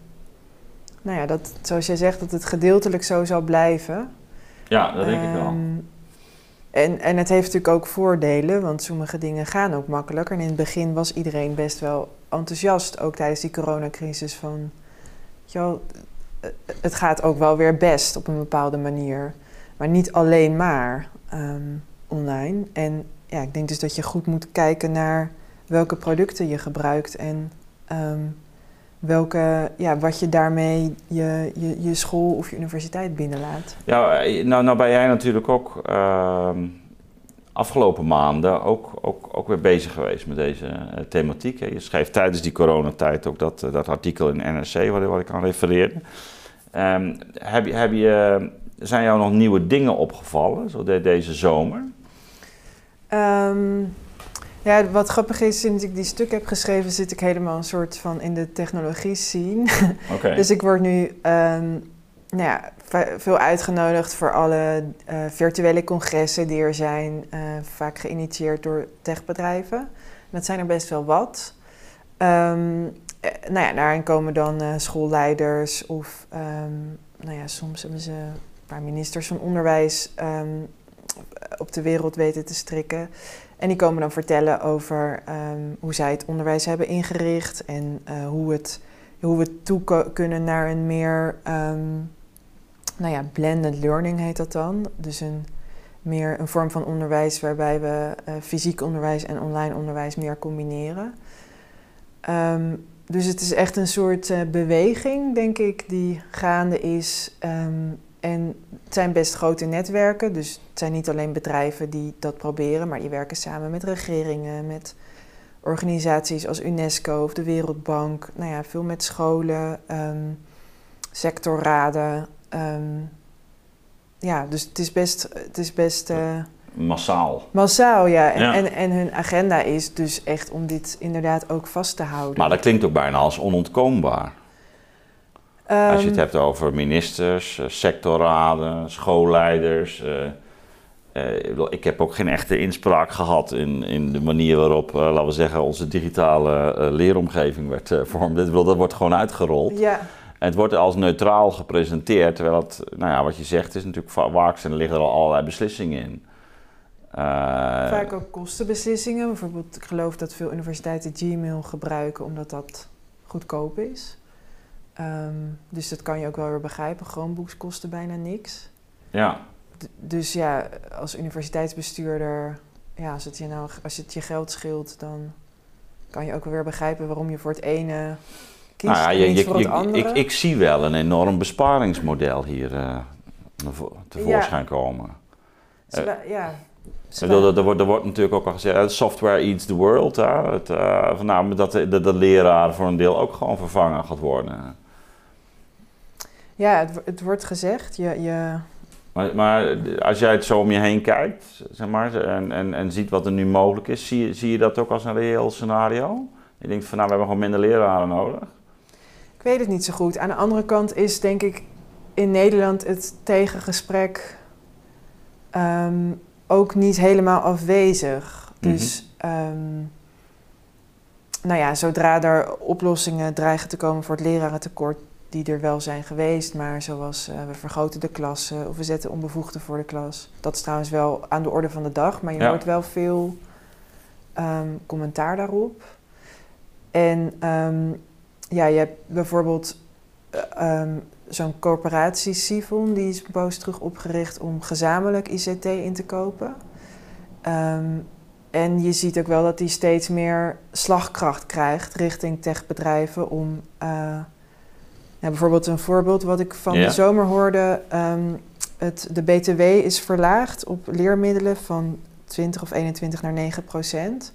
nou ja, dat, zoals jij zegt, dat het gedeeltelijk zo zal blijven. Ja, dat denk ik wel. Ehm, en, en het heeft natuurlijk ook voordelen, want sommige dingen gaan ook makkelijker. En in het begin was iedereen best wel enthousiast, ook tijdens die coronacrisis, van... Joh, het gaat ook wel weer best op een bepaalde manier. Maar niet alleen maar ehm, online. En ja, ik denk dus dat je goed moet kijken naar welke producten je gebruikt en ehm, welke, ja, wat je daarmee je, je, je school of je universiteit binnenlaat. Ja, eh, nou, nou ben jij natuurlijk ook uh, afgelopen maanden ook, ook, ook weer bezig geweest met deze uh, thematiek. Je schreef tijdens die coronatijd ook dat, uh, dat artikel in NRC waar, waar ik aan refereerde. Um, heb, heb je, zijn jou nog nieuwe dingen opgevallen zo de, deze zomer? Um, ja, wat grappig is, sinds ik die stuk heb geschreven, zit ik helemaal een soort van in de technologie scene. Okay. dus ik word nu um, nou ja, veel uitgenodigd voor alle uh, virtuele congressen die er zijn, uh, vaak geïnitieerd door techbedrijven. Dat zijn er best wel wat. Um, nou ja, daarin komen dan uh, schoolleiders of um, nou ja, soms hebben ze een paar ministers van onderwijs um, op de wereld weten te strikken. En die komen dan vertellen over um, hoe zij het onderwijs hebben ingericht en uh, hoe, het, hoe we toe kunnen naar een meer, nou ja, blended learning heet dat dan. Dus een meer een vorm van onderwijs waarbij we uh, fysiek onderwijs en online onderwijs meer combineren. Um, dus het is echt een soort uh, beweging, denk ik, die gaande is. En het zijn best grote netwerken, dus het zijn niet alleen bedrijven die dat proberen, maar die werken samen met regeringen, met organisaties als UNESCO of de Wereldbank. Nou ja, veel met scholen, um, sectorraden. Um, ja, dus het is best. Het is best uh, Massaal. Massaal, ja. En, En, en hun agenda is dus echt om dit inderdaad ook vast te houden. Maar dat klinkt ook bijna als onontkoombaar. Als je het ehm, hebt over ministers, eh, sectorraden, schoolleiders. Uh, uh, ik heb ook geen echte inspraak gehad in, in de manier waarop, uh, laten we zeggen, onze digitale leeromgeving werd vormd. Dat wordt gewoon uitgerold. Ja. En het wordt als neutraal gepresenteerd, terwijl het, nou ja, wat je zegt, is natuurlijk vaak en er liggen er al allerlei beslissingen in. Vaak ook kostenbeslissingen. Bijvoorbeeld, ik geloof dat veel universiteiten Gmail gebruiken omdat dat goedkoop is. Um, dus dat kan je ook wel weer begrijpen. Chromebooks kosten bijna niks. Ja. dus ja, als universiteitsbestuurder, ja, als het, je nou, als het je geld scheelt, dan kan je ook wel weer begrijpen waarom je voor het ene kiest nou ja, je, en niet voor het andere. Ik, ik, zie wel een enorm besparingsmodel hier uh, tevoorschijn ja. komen. Uh, ja, er, er, wordt, er wordt natuurlijk ook al gezegd, software eats the world. Hè? Het, uh, van, nou, dat de, de, de, leraar voor een deel ook gewoon vervangen gaat worden. Ja, het, het wordt gezegd. Je, je... Maar, maar, als jij het zo om je heen kijkt zeg maar, en, en, en ziet wat er nu mogelijk is, zie, zie je dat ook als een reëel scenario? Je denkt van nou, we hebben gewoon minder leraren nodig. Ik weet het niet zo goed. Aan de andere kant is denk ik in Nederland het tegengesprek um, ook niet helemaal afwezig. Mhm. Dus ehm, nou ja, zodra er oplossingen dreigen te komen voor het lerarentekort, die er wel zijn geweest, maar zoals uh, we vergroten de klassen of we zetten onbevoegden voor de klas. Dat is trouwens wel aan de orde van de dag, maar je hoort wel veel um, commentaar daarop. En um, ja, je hebt bijvoorbeeld uh, zo'n corporatie Sifon, die is boos terug opgericht om gezamenlijk ICT in te kopen. Um, en je ziet ook wel dat die steeds meer slagkracht krijgt richting techbedrijven om. Uh, bijvoorbeeld een voorbeeld wat ik van de zomer hoorde. Um, het, de BTW is verlaagd op leermiddelen van 20 of 21 naar 9 procent.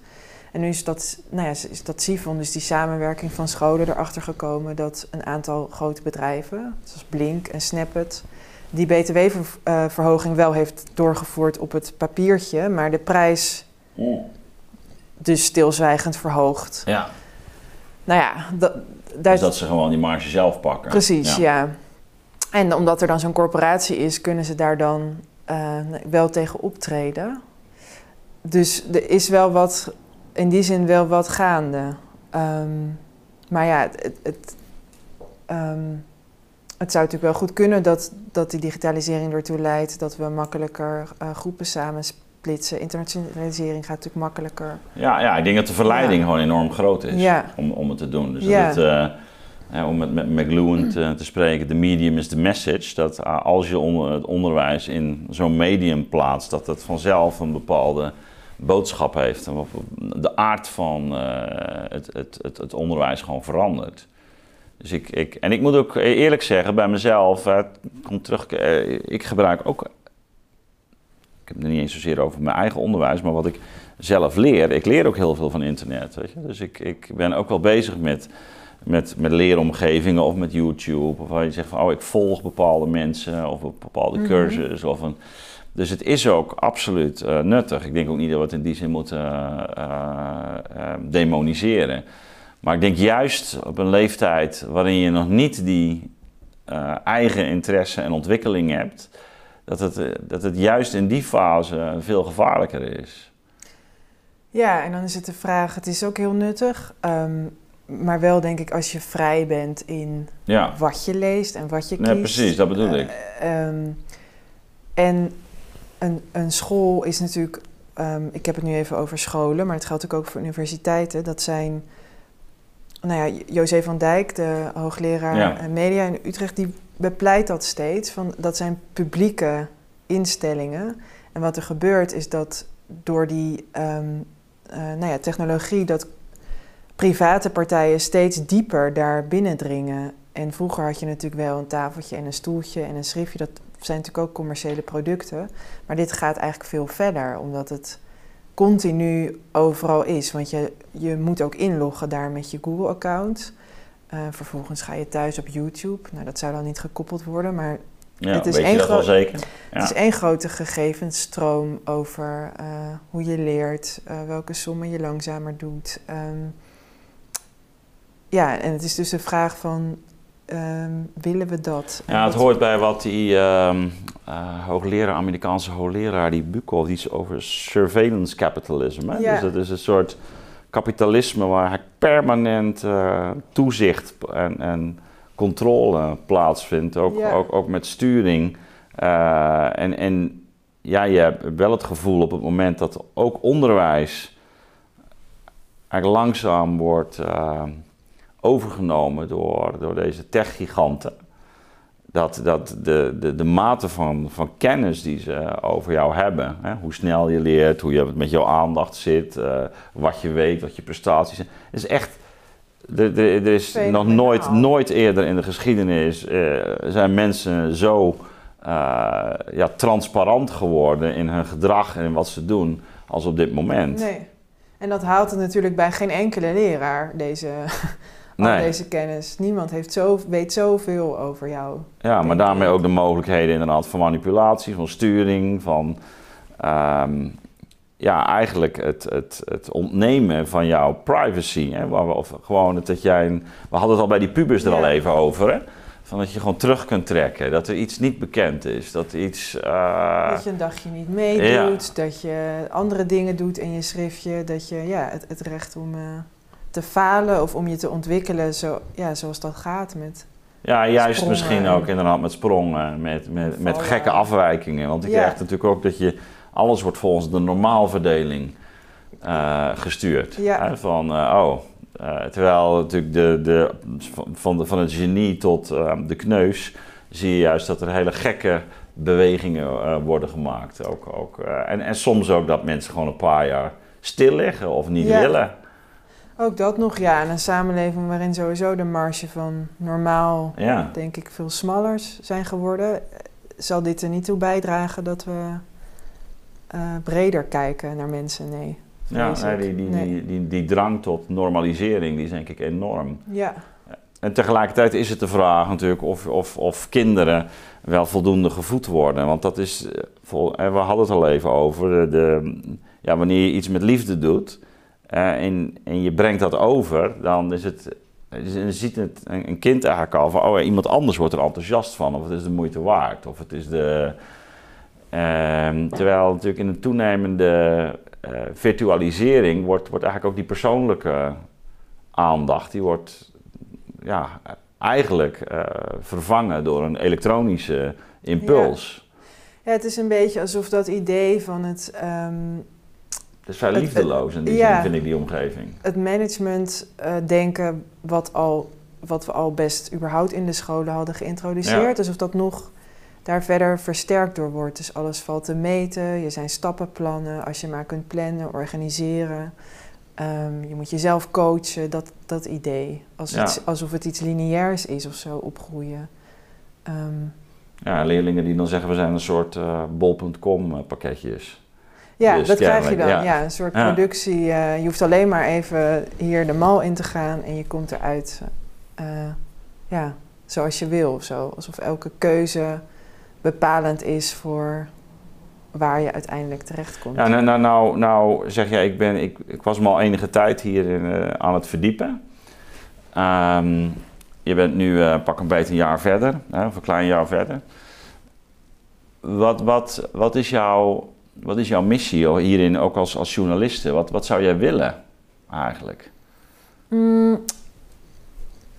En nu is dat, nou ja, is dat SIFON, dus die samenwerking van scholen, erachter gekomen dat een aantal grote bedrijven, zoals Blink en Snapit, die btw-verhoging wel heeft doorgevoerd op het papiertje, maar de prijs dus stilzwijgend verhoogd. Ja. Nou ja, dat, daar dus dat ze gewoon die marge zelf pakken. Precies, ja. En omdat er dan zo'n corporatie is, kunnen ze daar dan uh, wel tegen optreden. Dus er is wel wat, in die zin wel wat gaande. Um, maar ja, het, het, um, het, zou natuurlijk wel goed kunnen dat, dat die digitalisering ertoe leidt dat we makkelijker uh, groepen samensplitsen. Internationalisering gaat natuurlijk makkelijker. Ja, ja ik denk dat de verleiding gewoon enorm groot is ja. om, om het te doen. Dus ja. dat het, uh, om met, met McLuhan te, te, spreken, de medium is the message. Dat uh, als je onder, het onderwijs in zo'n medium plaatst, dat het vanzelf een bepaalde boodschap heeft. En de aard van uh, het, het, het, het, onderwijs gewoon verandert. Dus ik, ik, en ik moet ook eerlijk zeggen, bij mezelf, kom terug, ik gebruik ook, ik heb het niet eens zozeer over mijn eigen onderwijs, maar wat ik zelf leer, ik leer ook heel veel van internet. Weet je? Dus ik, ik ben ook wel bezig met met, met leeromgevingen of met YouTube. Of waar je zegt van, oh, ik volg bepaalde mensen of een bepaalde Mhm. cursus. Of een, dus het is ook absoluut uh, nuttig. Ik denk ook niet dat we het in die zin moeten uh, uh, demoniseren. Maar ik denk juist op een leeftijd waarin je nog niet die eh, eigen interesse en ontwikkeling hebt, dat het, dat het juist in die fase veel gevaarlijker is. Ja, en dan is het de vraag, het is ook heel nuttig. Um, maar wel denk ik als je vrij bent in ja. wat je leest en wat je kiest. Nee, precies, dat bedoel ik. Uh, um, en een, een, school is natuurlijk, um, ik heb het nu even over scholen, maar het geldt ook voor universiteiten. Dat zijn, nou ja, José van Dijk, de hoogleraar ja. media in Utrecht, die bepleit dat steeds. Van, dat zijn publieke instellingen. En wat er gebeurt is dat door die um, uh, nou ja, technologie, dat private partijen steeds dieper daar binnendringen. En vroeger had je natuurlijk wel een tafeltje en een stoeltje en een schriftje. Dat zijn natuurlijk ook commerciële producten. Maar dit gaat eigenlijk veel verder, omdat het continu overal is. Want je, je moet ook inloggen daar met je Google-account. Uh, vervolgens ga je thuis op YouTube. Nou, dat zou dan niet gekoppeld worden, maar ja, het, is één gro- ja. het is één grote gegevensstroom over uh, hoe je leert, uh, welke sommen je langzamer doet. Um, ja, en het is dus de vraag van, um, willen we dat? Ja, het hoort bij wat die um, uh, hoogleraar, Amerikaanse hoogleraar, die Bukol, die is over surveillance capitalism. Hè? Ja. Dus dat is een soort kapitalisme waar permanent uh, toezicht en, en, controle plaatsvindt, ook, ja. ook, ook met sturing. Uh, en, en ja, je hebt wel het gevoel op het moment dat ook onderwijs eigenlijk langzaam wordt uh, overgenomen door, door deze techgiganten. Dat, dat de, de, de mate van, van kennis die ze over jou hebben, hè, hoe snel je leert, hoe je met jouw aandacht zit, uh, wat je weet, wat je prestaties zijn, is echt. Er, is nog nooit, nooit eerder in de geschiedenis uh, zijn mensen zo uh, ja, transparant geworden in hun gedrag en in wat ze doen als op dit moment. Nee. En dat haalt het natuurlijk bij geen enkele leraar, deze, nee. al deze kennis. Niemand heeft zo, weet zoveel over jou. Ja, maar daarmee ook de mogelijkheden inderdaad van manipulatie, van sturing, van um, ja, eigenlijk het, het, het ontnemen van jouw privacy. Hè? Of gewoon het, dat jij, een, we hadden het al bij die pubers er ja. al even over, hè? Van dat je gewoon terug kunt trekken, dat er iets niet bekend is, dat iets... Uh... Dat je een dagje niet meedoet, ja. dat je andere dingen doet in je schriftje, dat je ja, het, het recht om uh, te falen of om je te ontwikkelen, zo, ja, zoals dat gaat met... Ja, juist sprongen. misschien ook inderdaad met sprongen, met, met, met gekke afwijkingen. Want ik ja. krijg natuurlijk ook dat je, alles wordt volgens de normaalverdeling uh, gestuurd. Ja. Hè? Van, oh, uh, terwijl natuurlijk de, de, van, de, van het genie tot de kneus zie je juist dat er hele gekke bewegingen worden gemaakt. Ook, ook, en, en soms ook dat mensen gewoon een paar jaar stil liggen of niet ja. willen. Ook dat nog, ja. En een samenleving waarin sowieso de marge van normaal, ja. denk ik, veel smaller zijn geworden. Zal dit er niet toe bijdragen dat we breder kijken naar mensen, nee. Ja, nee, die, die, Die, die, die, drang tot normalisering die is denk ik enorm. Ja. En tegelijkertijd is het de vraag natuurlijk of, of, of kinderen wel voldoende gevoed worden. Want dat is, we hadden het al even over, de, ja, wanneer je iets met liefde doet en, en je brengt dat over, dan is het ziet het, een kind eigenlijk al van, oh, iemand anders wordt er enthousiast van, of het is de moeite waard, of het is de. Ehm, terwijl natuurlijk in een toenemende uh, virtualisering wordt, wordt eigenlijk ook die persoonlijke aandacht, die wordt ja, eigenlijk uh, vervangen door een elektronische impuls. Ja. ja. het is een beetje alsof dat idee van het. Het is vrij liefdeloos in die ja, zin, vind ik, die omgeving. Het management uh, denken, wat, al, wat we al best überhaupt in de scholen hadden geïntroduceerd. Alsof dat nog daar verder versterkt door wordt. Dus alles valt te meten, je zijn stappenplannen, als je maar kunt plannen, organiseren. Um, je moet jezelf coachen, dat, dat idee. Als iets, alsof het iets lineairs is of zo, opgroeien. Um, ja, leerlingen die dan zeggen we zijn een soort uh, bol.com eh, pakketjes. Ja, dus dat krijg je dan. Ja. een soort productie. Uh, je hoeft alleen maar even hier de mal in te gaan en je komt eruit uh, ja, zoals je wil of zo. Alsof elke keuze bepalend is voor waar je uiteindelijk terecht komt. Ja, nou, nou, nou, nou zeg jij, ik, ben, ik, ik was me al enige tijd hier in, uh, aan het verdiepen. Um, je bent nu pak een beetje een jaar verder, hè, of een klein jaar verder. Wat, wat, wat is jouw wat is jouw missie hierin, ook als, als journaliste? Wat, wat zou jij willen eigenlijk? Mm,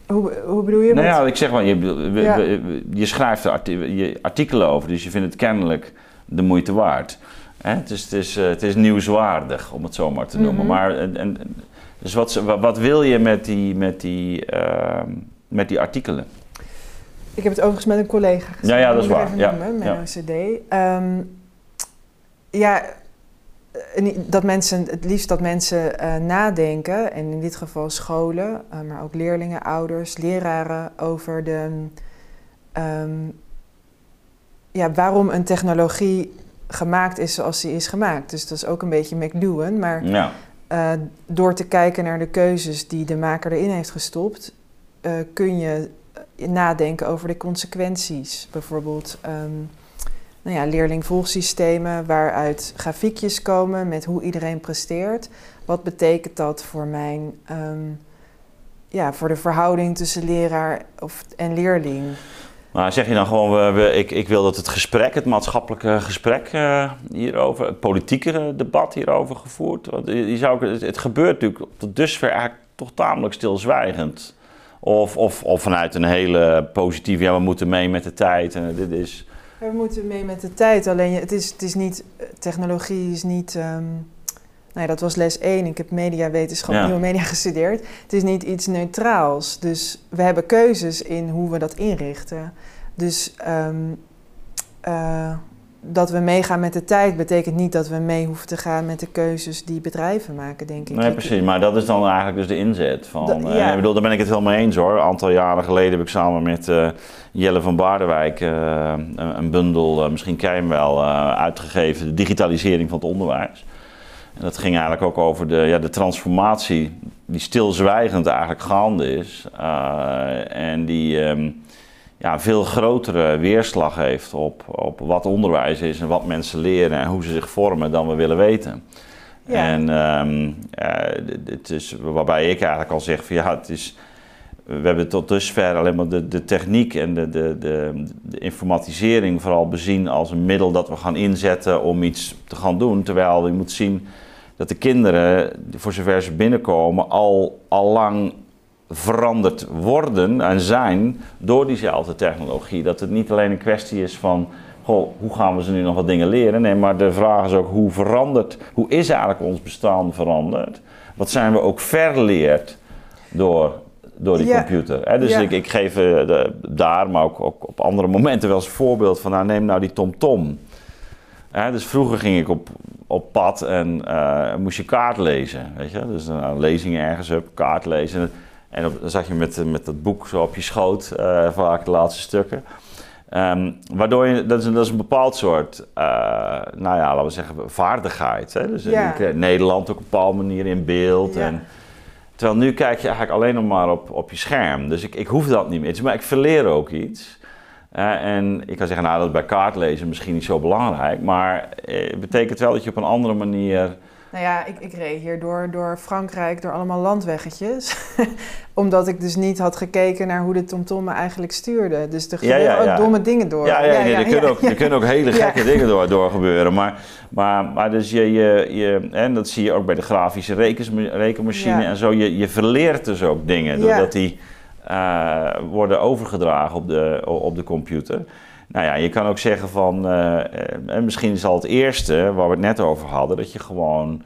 hoe, hoe bedoel je? Nou ja, ik zeg wel, je, je schrijft er je artikelen over, dus je vindt het kennelijk de moeite waard. Hè? Het, is, het, is, eh, het is nieuwswaardig, om het zo maar te noemen. Mhm. Maar, en, dus wat, wat wil je met die, met die, uh, met die artikelen? Ik heb het overigens met een collega gezien. Ja, ja dat is waar. Ja, noemen, met ja. OCD. Um, ja, eh, dat mensen, het liefst dat mensen uh, nadenken, en in dit geval scholen, uh, maar ook leerlingen, ouders, leraren, over de, um, ja, waarom een technologie gemaakt is zoals die is gemaakt. Dus dat is ook een beetje McLuhan, maar ja. uh, door te kijken naar de keuzes die de maker erin heeft gestopt, kun je nadenken over de consequenties. Bijvoorbeeld. Um, nou ja, leerlingvolgsystemen waaruit grafiekjes komen met hoe iedereen presteert. Wat betekent dat voor mijn, ehm, ja, voor de verhouding tussen leraar of, en leerling? Maar zeg je dan gewoon, we, ik, ik wil dat het gesprek, het maatschappelijke gesprek uh, hierover, het politieke debat hierover gevoerd Want je zou, het, het gebeurt natuurlijk tot dusver eigenlijk toch tamelijk stilzwijgend. Of, of, of vanuit een hele positieve, ja we moeten mee met de tijd en dit is... We moeten mee met de tijd. Alleen het is, het is niet, technologie is niet. Um, nou ja, dat was les 1. Ik heb mediawetenschap, ja. nieuwe media gestudeerd. Het is niet iets neutraals. Dus we hebben keuzes in hoe we dat inrichten. Dus um, uh, dat we meegaan met de tijd betekent niet dat we mee hoeven te gaan met de keuzes die bedrijven maken, denk ik. Nee, precies. Maar dat is dan eigenlijk dus de inzet van. Eh, ja. ik bedoel, daar ben ik het helemaal eens hoor. Een aantal jaren geleden heb ik samen met uh, Jelle van Baardenwijk uh, een, een, bundel, misschien ken je hem wel, uitgegeven, de digitalisering van het onderwijs. En dat ging eigenlijk ook over de, ja, de transformatie die stilzwijgend eigenlijk gaande is. en die. Um, ja, veel grotere weerslag heeft op, op wat onderwijs is en wat mensen leren en hoe ze zich vormen dan we willen weten. Ja. En um, het is waarbij ik eigenlijk al zeg van ja, het is, we hebben tot dusver alleen maar de, de techniek en de, de, de, de, informatisering vooral bezien als een middel dat we gaan inzetten om iets te gaan doen. Terwijl je moet zien dat de kinderen, voor zover ze binnenkomen, al, al lang veranderd worden en zijn door diezelfde technologie. Dat het niet alleen een kwestie is van goh, hoe gaan we ze nu nog wat dingen leren? Nee, maar de vraag is ook hoe verandert, hoe is eigenlijk ons bestaan veranderd? Wat zijn we ook verleerd door, door die computer? Dus ik, ik, geef uh, de, daar, maar ook, ook, op andere momenten wel eens een voorbeeld van, nou, neem nou die TomTom. -tom. dus vroeger ging ik op, op pad en uh, moest je kaart lezen, weet je? Dus een lezing ergens op, kaart lezen. En dan zat je met, met dat boek zo op je schoot, uh, vaak de laatste stukken. Ehm, waardoor je, dat is, een, dat is een bepaald soort, uh, nou ja, laten we zeggen, vaardigheid. Hè? Dus Ja. eh, Nederland op een bepaalde manier in beeld. Ja. En, terwijl nu kijk je eigenlijk alleen nog maar op, op je scherm. Dus ik, ik hoef dat niet meer. Maar ik verleer ook iets. Eh, en ik kan zeggen, nou, dat is bij kaartlezen misschien niet zo belangrijk. Maar eh, het betekent wel dat je op een andere manier... Nou ja, ik, ik reed hier door, door Frankrijk, door allemaal landweggetjes. Omdat ik dus niet had gekeken naar hoe de TomTom me eigenlijk stuurde. Dus er Ja, ja, ook ja. domme dingen door. Ja, ja, nee, er, kunnen ja, ook, er kunnen ook hele Ja. gekke dingen door, door gebeuren. Maar, maar, maar dus je, je, je, en dat zie je ook bij de grafische rekenmachine Ja. en zo. Je, je verleert dus ook dingen Ja. doordat die eh, worden overgedragen op de, op de computer. Nou ja, je kan ook zeggen van, eh, eh, en misschien is al het eerste waar we het net over hadden, dat je gewoon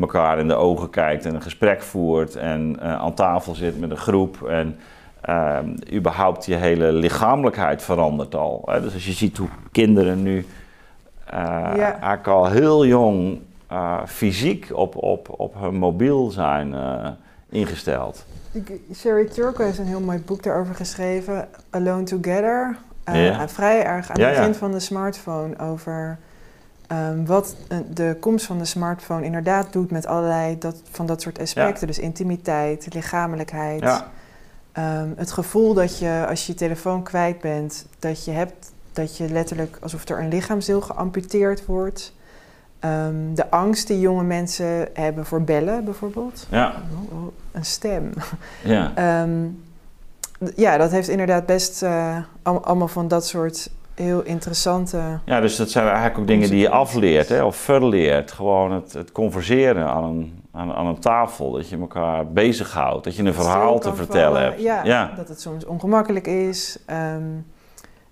elkaar in de ogen kijkt en een gesprek voert en eh, aan tafel zit met een groep en überhaupt je hele lichamelijkheid verandert al. Hè? Dus als je ziet hoe kinderen nu Ja. eigenlijk al heel jong fysiek op, op, op hun mobiel zijn ingesteld. Sherry Turkle heeft een heel mooi boek daarover geschreven, Alone Together. Ja. Vrij erg aan het begin van de smartphone over ehm, wat eh, de komst van de smartphone inderdaad doet met allerlei dat, van dat soort aspecten. Dus intimiteit, lichamelijkheid. Ja, Ehm, het gevoel dat je als je je telefoon kwijt bent, dat je hebt dat je letterlijk alsof er een lichaamsdeel geamputeerd wordt. Ehm, de angst die jonge mensen hebben voor bellen bijvoorbeeld. ja, Oh, oh, een stem. ja. ja, dat heeft inderdaad best eh, al- allemaal van dat soort heel interessante. Ja, dus dat zijn eigenlijk ook dingen die je afleert hè, of verleert. Gewoon het, het converseren aan een, aan, aan een tafel. Dat je elkaar bezighoudt. Dat je een verhaal te vertellen vallen. hebt. Ja, ja. dat het soms ongemakkelijk is. ehm,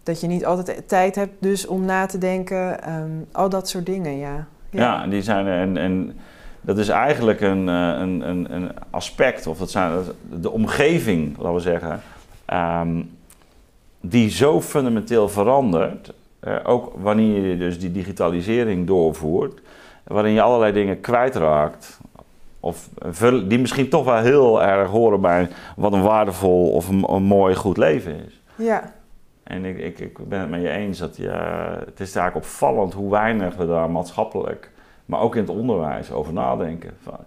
dat je niet altijd tijd hebt dus om na te denken. ehm, al dat soort dingen, ja. Ja, die zijn. En, en dat is eigenlijk een, eh, een, een, een aspect, of dat zijn de omgeving, laten we zeggen, ehm, die zo fundamenteel verandert. eh, ook wanneer je dus die digitalisering doorvoert, waarin je allerlei dingen kwijtraakt. Of die misschien toch wel heel erg horen bij wat een waardevol of een, een mooi, goed leven is. Ja, En ik, ik, ik ben het met je eens dat ja, het is eigenlijk opvallend hoe weinig we daar maatschappelijk, maar ook in het onderwijs over nadenken. Van,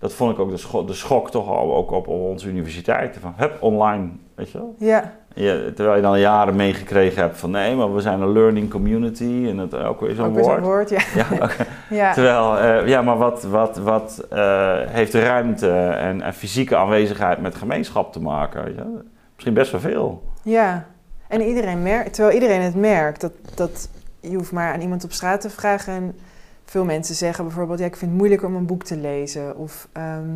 dat vond ik ook de, scho- de schok toch al, ook op, op onze universiteiten. Van, hup, online, weet je wel. ja, Je, terwijl je dan jaren meegekregen hebt van nee, maar we zijn een learning community en het ook weer zo'n woord. zo'n woord. Ja. Ja, ja. Terwijl, eh, ja, maar wat, wat, wat eh, heeft ruimte en, en fysieke aanwezigheid met gemeenschap te maken? Weet je? wel? Misschien best wel veel. Ja, en iedereen merkt, terwijl iedereen het merkt, dat, dat je hoeft maar aan iemand op straat te vragen. En veel mensen zeggen bijvoorbeeld, ja, ik vind het moeilijker om een boek te lezen. Of ehm,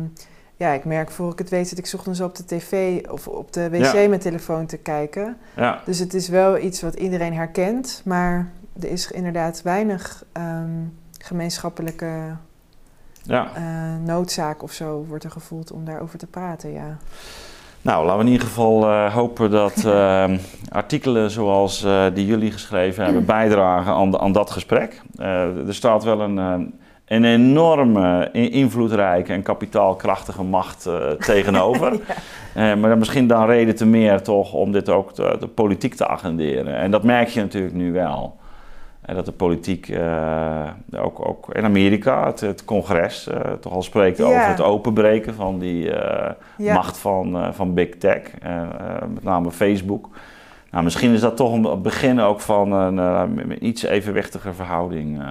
ja, ik merk voor ik het weet dat ik ochtends op de tv of op de wc Ja. mijn telefoon te kijken. Ja. Dus het is wel iets wat iedereen herkent, maar er is inderdaad weinig ehm, gemeenschappelijke Ja. eh, noodzaak of zo wordt er gevoeld om daarover te praten, ja. Nou, laten we in ieder geval eh, hopen dat eh, artikelen zoals eh, die jullie geschreven hebben bijdragen aan, aan dat gesprek. Eh, er staat wel een, een enorme, invloedrijke en kapitaalkrachtige macht tegenover. Maar misschien dan reden te meer toch om dit ook te, de politiek te agenderen. En dat merk je natuurlijk nu wel. En dat de politiek, eh, ook, ook in Amerika, het, het congres, eh, toch al spreekt over het openbreken van die eh, macht van, van big tech, met name Facebook. Nou, misschien is dat toch een begin ook van een iets evenwichtiger verhouding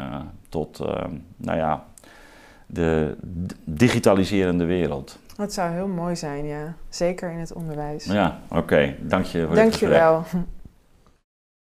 tot, nou ja, de digitaliserende wereld. Dat zou heel mooi zijn, ja. Zeker in het onderwijs. Ja, oké. Dank je voor Dank je wel.